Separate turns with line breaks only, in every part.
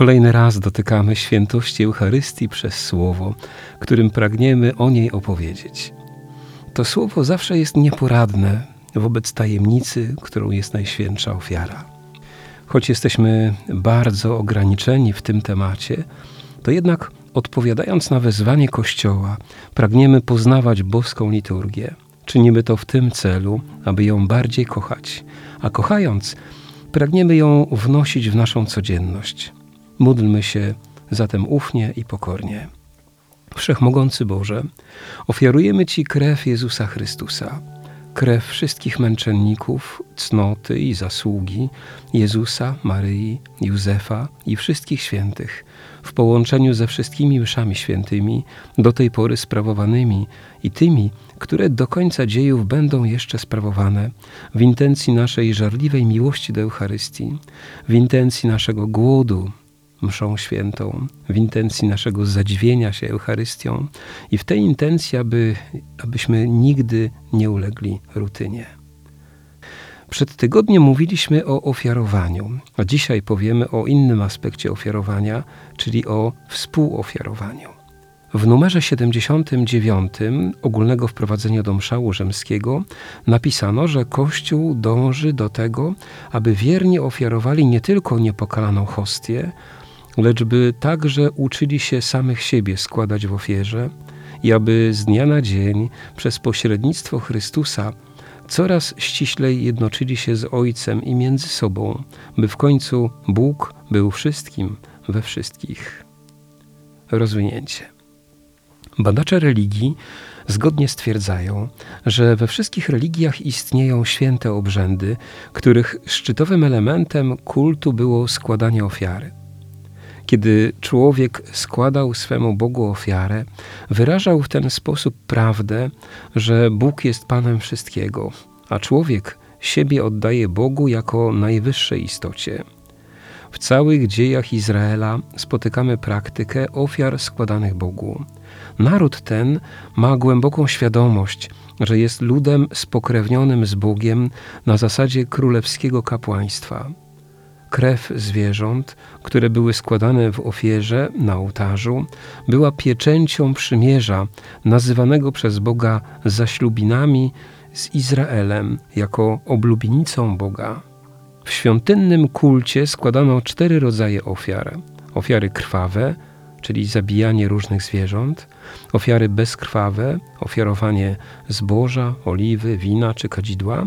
Kolejny raz dotykamy świętości Eucharystii przez słowo, którym pragniemy o niej opowiedzieć. To słowo zawsze jest nieporadne wobec tajemnicy, którą jest Najświętsza Ofiara. Choć jesteśmy bardzo ograniczeni w tym temacie, to jednak odpowiadając na wezwanie Kościoła, pragniemy poznawać boską liturgię. Czynimy to w tym celu, aby ją bardziej kochać, a kochając, pragniemy ją wnosić w naszą codzienność. Módlmy się zatem ufnie i pokornie. Wszechmogący Boże, ofiarujemy Ci krew Jezusa Chrystusa, krew wszystkich męczenników, cnoty i zasługi Jezusa, Maryi, Józefa i wszystkich świętych, w połączeniu ze wszystkimi mszami świętymi, do tej pory sprawowanymi i tymi, które do końca dziejów będą jeszcze sprawowane, w intencji naszej żarliwej miłości do Eucharystii, w intencji naszego głodu mszą świętą, w intencji naszego zadziwienia się Eucharystią i w tej intencji, aby, abyśmy nigdy nie ulegli rutynie. Przed tygodniem mówiliśmy o ofiarowaniu, a dzisiaj powiemy o innym aspekcie ofiarowania, czyli o współofiarowaniu. W numerze 79 ogólnego wprowadzenia do mszału rzymskiego napisano, że Kościół dąży do tego, aby wierni ofiarowali nie tylko niepokalaną hostię, lecz by także uczyli się samych siebie składać w ofierze i aby z dnia na dzień przez pośrednictwo Chrystusa coraz ściślej jednoczyli się z Ojcem i między sobą, by w końcu Bóg był wszystkim we wszystkich. Rozwinięcie. Badacze religii zgodnie stwierdzają, że we wszystkich religiach istnieją święte obrzędy, których szczytowym elementem kultu było składanie ofiary. Kiedy człowiek składał swemu Bogu ofiarę, wyrażał w ten sposób prawdę, że Bóg jest Panem wszystkiego, a człowiek siebie oddaje Bogu jako najwyższej istocie. W całych dziejach Izraela spotykamy praktykę ofiar składanych Bogu. Naród ten ma głęboką świadomość, że jest ludem spokrewnionym z Bogiem na zasadzie królewskiego kapłaństwa krew zwierząt, które były składane w ofierze na ołtarzu, była pieczęcią przymierza, nazywanego przez Boga zaślubinami z Izraelem jako oblubienicą Boga. W świątynnym kulcie składano cztery rodzaje ofiar: ofiary krwawe, czyli zabijanie różnych zwierząt, ofiary bezkrwawe, ofiarowanie zboża, oliwy, wina czy kadzidła,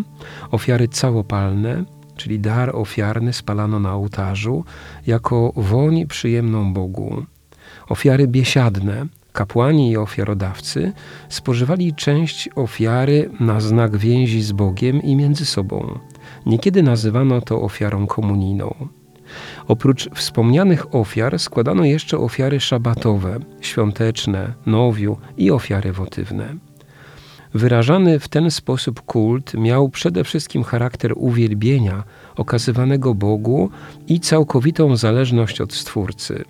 ofiary całopalne, czyli dar ofiarny spalano na ołtarzu jako woń przyjemną Bogu. Ofiary biesiadne, kapłani i ofiarodawcy spożywali część ofiary na znak więzi z Bogiem i między sobą. Niekiedy nazywano to ofiarą komunijną. Oprócz wspomnianych ofiar składano jeszcze ofiary szabatowe, świąteczne, nowiu i ofiary wotywne. Wyrażany w ten sposób kult miał przede wszystkim charakter uwielbienia okazywanego Bogu i całkowitą zależność od Stwórcy.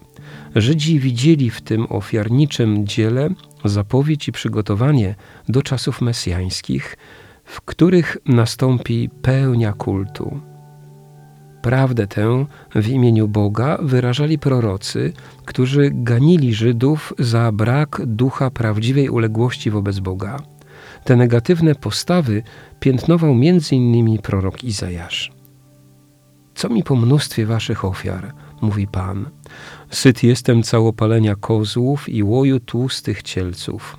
Żydzi widzieli w tym ofiarniczym dziele zapowiedź i przygotowanie do czasów mesjańskich, w których nastąpi pełnia kultu. Prawdę tę w imieniu Boga wyrażali prorocy, którzy ganili Żydów za brak ducha prawdziwej uległości wobec Boga. Te negatywne postawy piętnował m.in. prorok Izajasz. Co mi po mnóstwie waszych ofiar, mówi Pan. Syt jestem całopalenia kozłów i łoju tłustych cielców.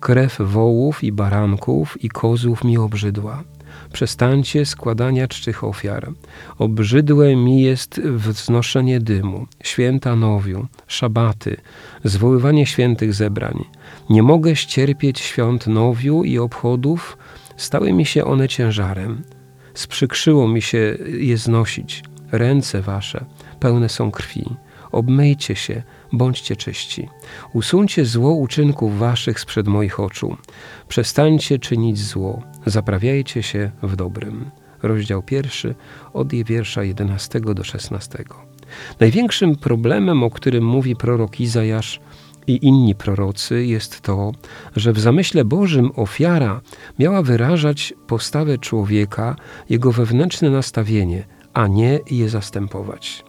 Krew wołów i baranków i kozłów mi obrzydła. Przestańcie składania czczych ofiar. Obrzydłe mi jest wznoszenie dymu, święta nowiu, szabaty, zwoływanie świętych zebrań. Nie mogę ścierpieć świąt nowiu i obchodów, stały mi się one ciężarem. Sprzykrzyło mi się je znosić. ręce wasze pełne są krwi. Obmyjcie się, bądźcie czyści. Usuńcie zło uczynków waszych sprzed moich oczu. Przestańcie czynić zło, zaprawiajcie się w dobrym. Rozdział pierwszy, od wiersza 11 do 16. Największym problemem, o którym mówi prorok Izajasz i inni prorocy, jest to, że w zamyśle Bożym ofiara miała wyrażać postawę człowieka, jego wewnętrzne nastawienie, a nie je zastępować.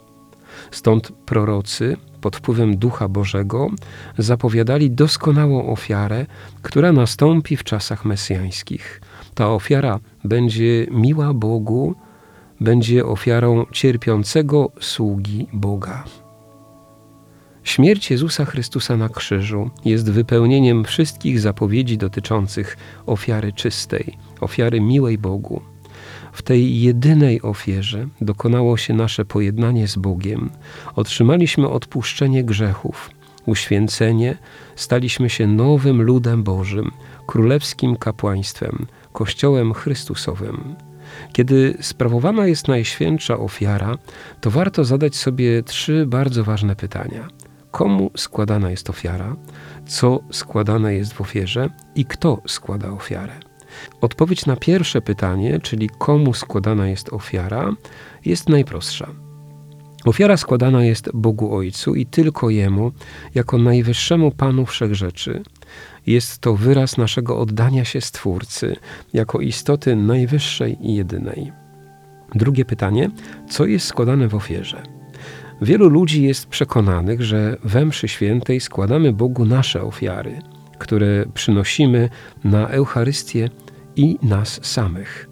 Stąd prorocy pod wpływem Ducha Bożego zapowiadali doskonałą ofiarę, która nastąpi w czasach mesjańskich. Ta ofiara będzie miła Bogu, będzie ofiarą cierpiącego sługi Boga. Śmierć Jezusa Chrystusa na krzyżu jest wypełnieniem wszystkich zapowiedzi dotyczących ofiary czystej, ofiary miłej Bogu. W tej jedynej ofierze dokonało się nasze pojednanie z Bogiem, otrzymaliśmy odpuszczenie grzechów, uświęcenie, staliśmy się nowym ludem Bożym, królewskim kapłaństwem, Kościołem Chrystusowym. Kiedy sprawowana jest najświętsza ofiara, to warto zadać sobie trzy bardzo ważne pytania. Komu składana jest ofiara? Co składane jest w ofierze? I kto składa ofiarę? Odpowiedź na pierwsze pytanie, czyli komu składana jest ofiara, jest najprostsza. Ofiara składana jest Bogu Ojcu i tylko Jemu, jako najwyższemu Panu Wszechrzeczy. Jest to wyraz naszego oddania się Stwórcy, jako istoty najwyższej i jedynej. Drugie pytanie, co jest składane w ofierze? Wielu ludzi jest przekonanych, że we mszy świętej składamy Bogu nasze ofiary, które przynosimy na Eucharystię i nas samych.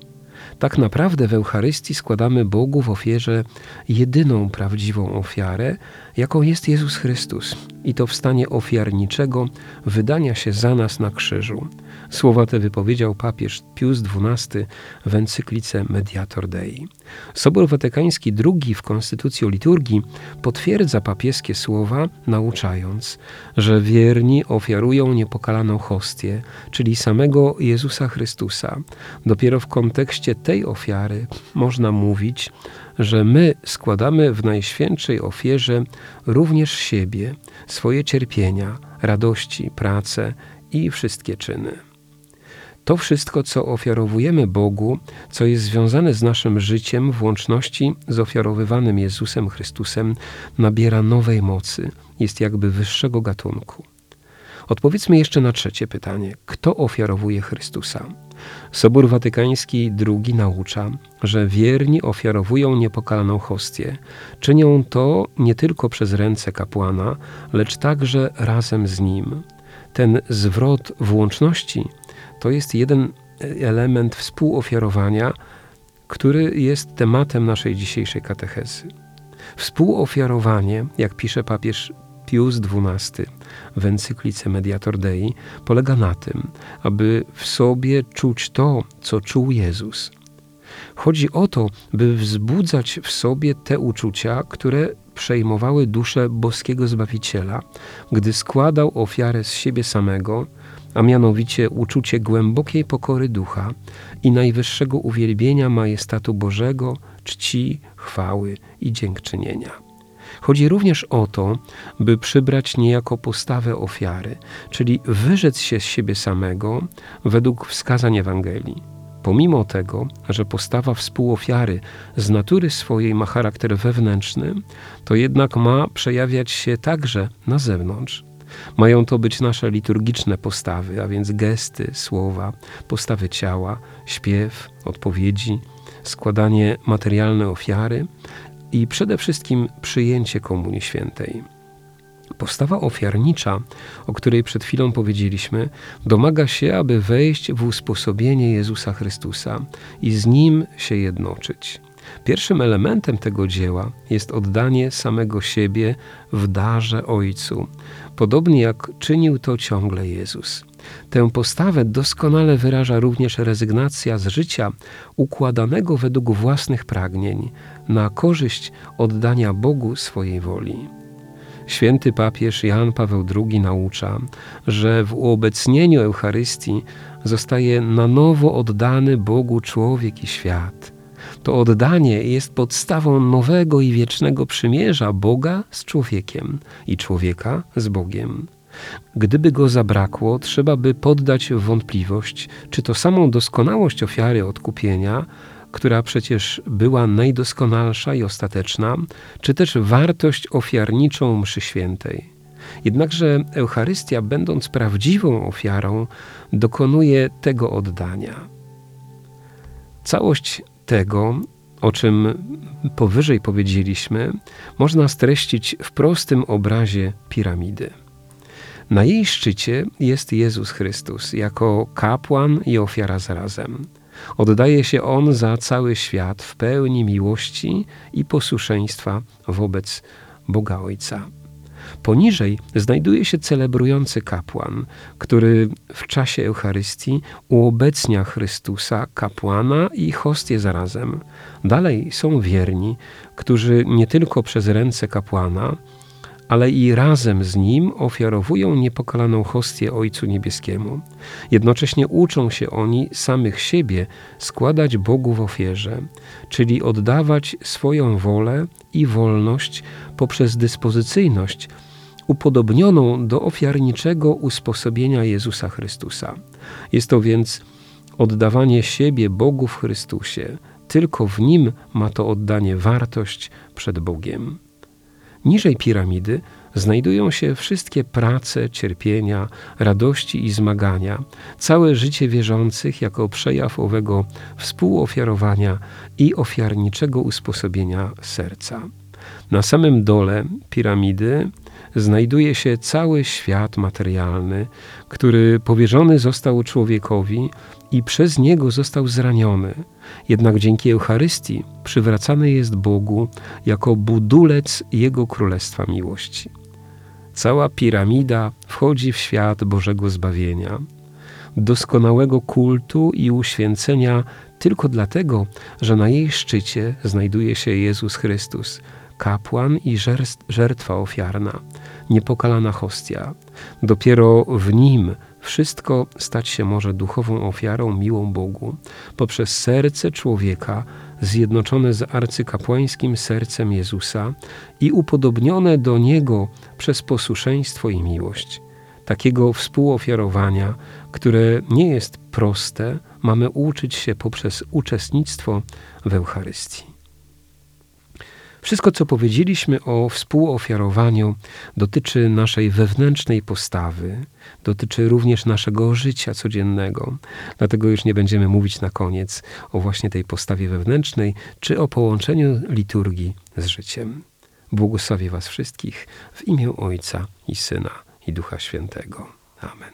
Tak naprawdę w Eucharystii składamy Bogu w ofierze jedyną prawdziwą ofiarę, jaką jest Jezus Chrystus, i to w stanie ofiarniczego wydania się za nas na krzyżu. Słowa te wypowiedział papież Pius XII w encyklice Mediator Dei. Sobor Watykański II w Konstytucji liturgii potwierdza papieskie słowa, nauczając, że wierni ofiarują niepokalaną hostię, czyli samego Jezusa Chrystusa. Dopiero w kontekście tej ofiary można mówić, że my składamy w najświętszej ofierze również siebie, swoje cierpienia, radości, pracę i wszystkie czyny. To wszystko, co ofiarowujemy Bogu, co jest związane z naszym życiem w łączności z ofiarowywanym Jezusem Chrystusem, nabiera nowej mocy, jest jakby wyższego gatunku. Odpowiedzmy jeszcze na trzecie pytanie: kto ofiarowuje Chrystusa? Sobór Watykański II naucza, że wierni ofiarowują niepokalaną hostię. Czynią to nie tylko przez ręce kapłana, lecz także razem z nim. Ten zwrot włączności to jest jeden element współofiarowania, który jest tematem naszej dzisiejszej katechezy. Współofiarowanie, jak pisze papież Pius XII w encyklice Mediator Dei, polega na tym, aby w sobie czuć to, co czuł Jezus. Chodzi o to, by wzbudzać w sobie te uczucia, które przejmowały duszę boskiego Zbawiciela, gdy składał ofiarę z siebie samego, a mianowicie uczucie głębokiej pokory ducha i najwyższego uwielbienia majestatu Bożego, czci, chwały i dziękczynienia. Chodzi również o to, by przybrać niejako postawę ofiary, czyli wyrzec się z siebie samego według wskazań Ewangelii. Pomimo tego, że postawa współofiary z natury swojej ma charakter wewnętrzny, to jednak ma przejawiać się także na zewnątrz. Mają to być nasze liturgiczne postawy, a więc gesty, słowa, postawy ciała, śpiew, odpowiedzi, składanie materialnej ofiary i przede wszystkim przyjęcie Komunii Świętej. Postawa ofiarnicza, o której przed chwilą powiedzieliśmy, domaga się, aby wejść w usposobienie Jezusa Chrystusa i z Nim się jednoczyć. Pierwszym elementem tego dzieła jest oddanie samego siebie w darze Ojcu, podobnie jak czynił to ciągle Jezus. Tę postawę doskonale wyraża również rezygnacja z życia układanego według własnych pragnień na korzyść oddania Bogu swojej woli. Święty papież Jan Paweł II naucza, że w uobecnieniu Eucharystii zostaje na nowo oddany Bogu człowiek i świat. To oddanie jest podstawą nowego i wiecznego przymierza Boga z człowiekiem i człowieka z Bogiem. Gdyby go zabrakło, trzeba by poddać wątpliwość, czy to samą doskonałość ofiary odkupienia, która przecież była najdoskonalsza i ostateczna, czy też wartość ofiarniczą mszy świętej. Jednakże Eucharystia, będąc prawdziwą ofiarą, dokonuje tego oddania. Całość tego, o czym powyżej powiedzieliśmy, można streścić w prostym obrazie piramidy. Na jej szczycie jest Jezus Chrystus jako kapłan i ofiara zarazem. Oddaje się on za cały świat w pełni miłości i posłuszeństwa wobec Boga Ojca. Poniżej znajduje się celebrujący kapłan, który w czasie Eucharystii uobecnia Chrystusa, kapłana i hostię zarazem. Dalej są wierni, którzy nie tylko przez ręce kapłana, ale i razem z nim ofiarowują niepokalaną hostię Ojcu Niebieskiemu. Jednocześnie uczą się oni samych siebie składać Bogu w ofierze, czyli oddawać swoją wolę i wolność poprzez dyspozycyjność upodobnioną do ofiarniczego usposobienia Jezusa Chrystusa. Jest to więc oddawanie siebie Bogu w Chrystusie. Tylko w Nim ma to oddanie wartość przed Bogiem. Niżej piramidy znajdują się wszystkie prace, cierpienia, radości i zmagania, całe życie wierzących jako przejaw owego współofiarowania i ofiarniczego usposobienia serca. Na samym dole piramidy znajduje się cały świat materialny, który powierzony został człowiekowi i przez niego został zraniony. Jednak dzięki Eucharystii przywracany jest Bogu jako budulec Jego Królestwa Miłości. Cała piramida wchodzi w świat Bożego zbawienia, doskonałego kultu i uświęcenia tylko dlatego, że na jej szczycie znajduje się Jezus Chrystus, kapłan i żertwa ofiarna, niepokalana hostia. Dopiero w nim wszystko stać się może duchową ofiarą miłą Bogu, poprzez serce człowieka zjednoczone z arcykapłańskim sercem Jezusa i upodobnione do Niego przez posłuszeństwo i miłość. Takiego współofiarowania, które nie jest proste, mamy uczyć się poprzez uczestnictwo w Eucharystii. Wszystko, co powiedzieliśmy o współofiarowaniu, dotyczy naszej wewnętrznej postawy, dotyczy również naszego życia codziennego. Dlatego już nie będziemy mówić na koniec o właśnie tej postawie wewnętrznej, czy o połączeniu liturgii z życiem. Błogosławię Was wszystkich w imię Ojca i Syna i Ducha Świętego. Amen.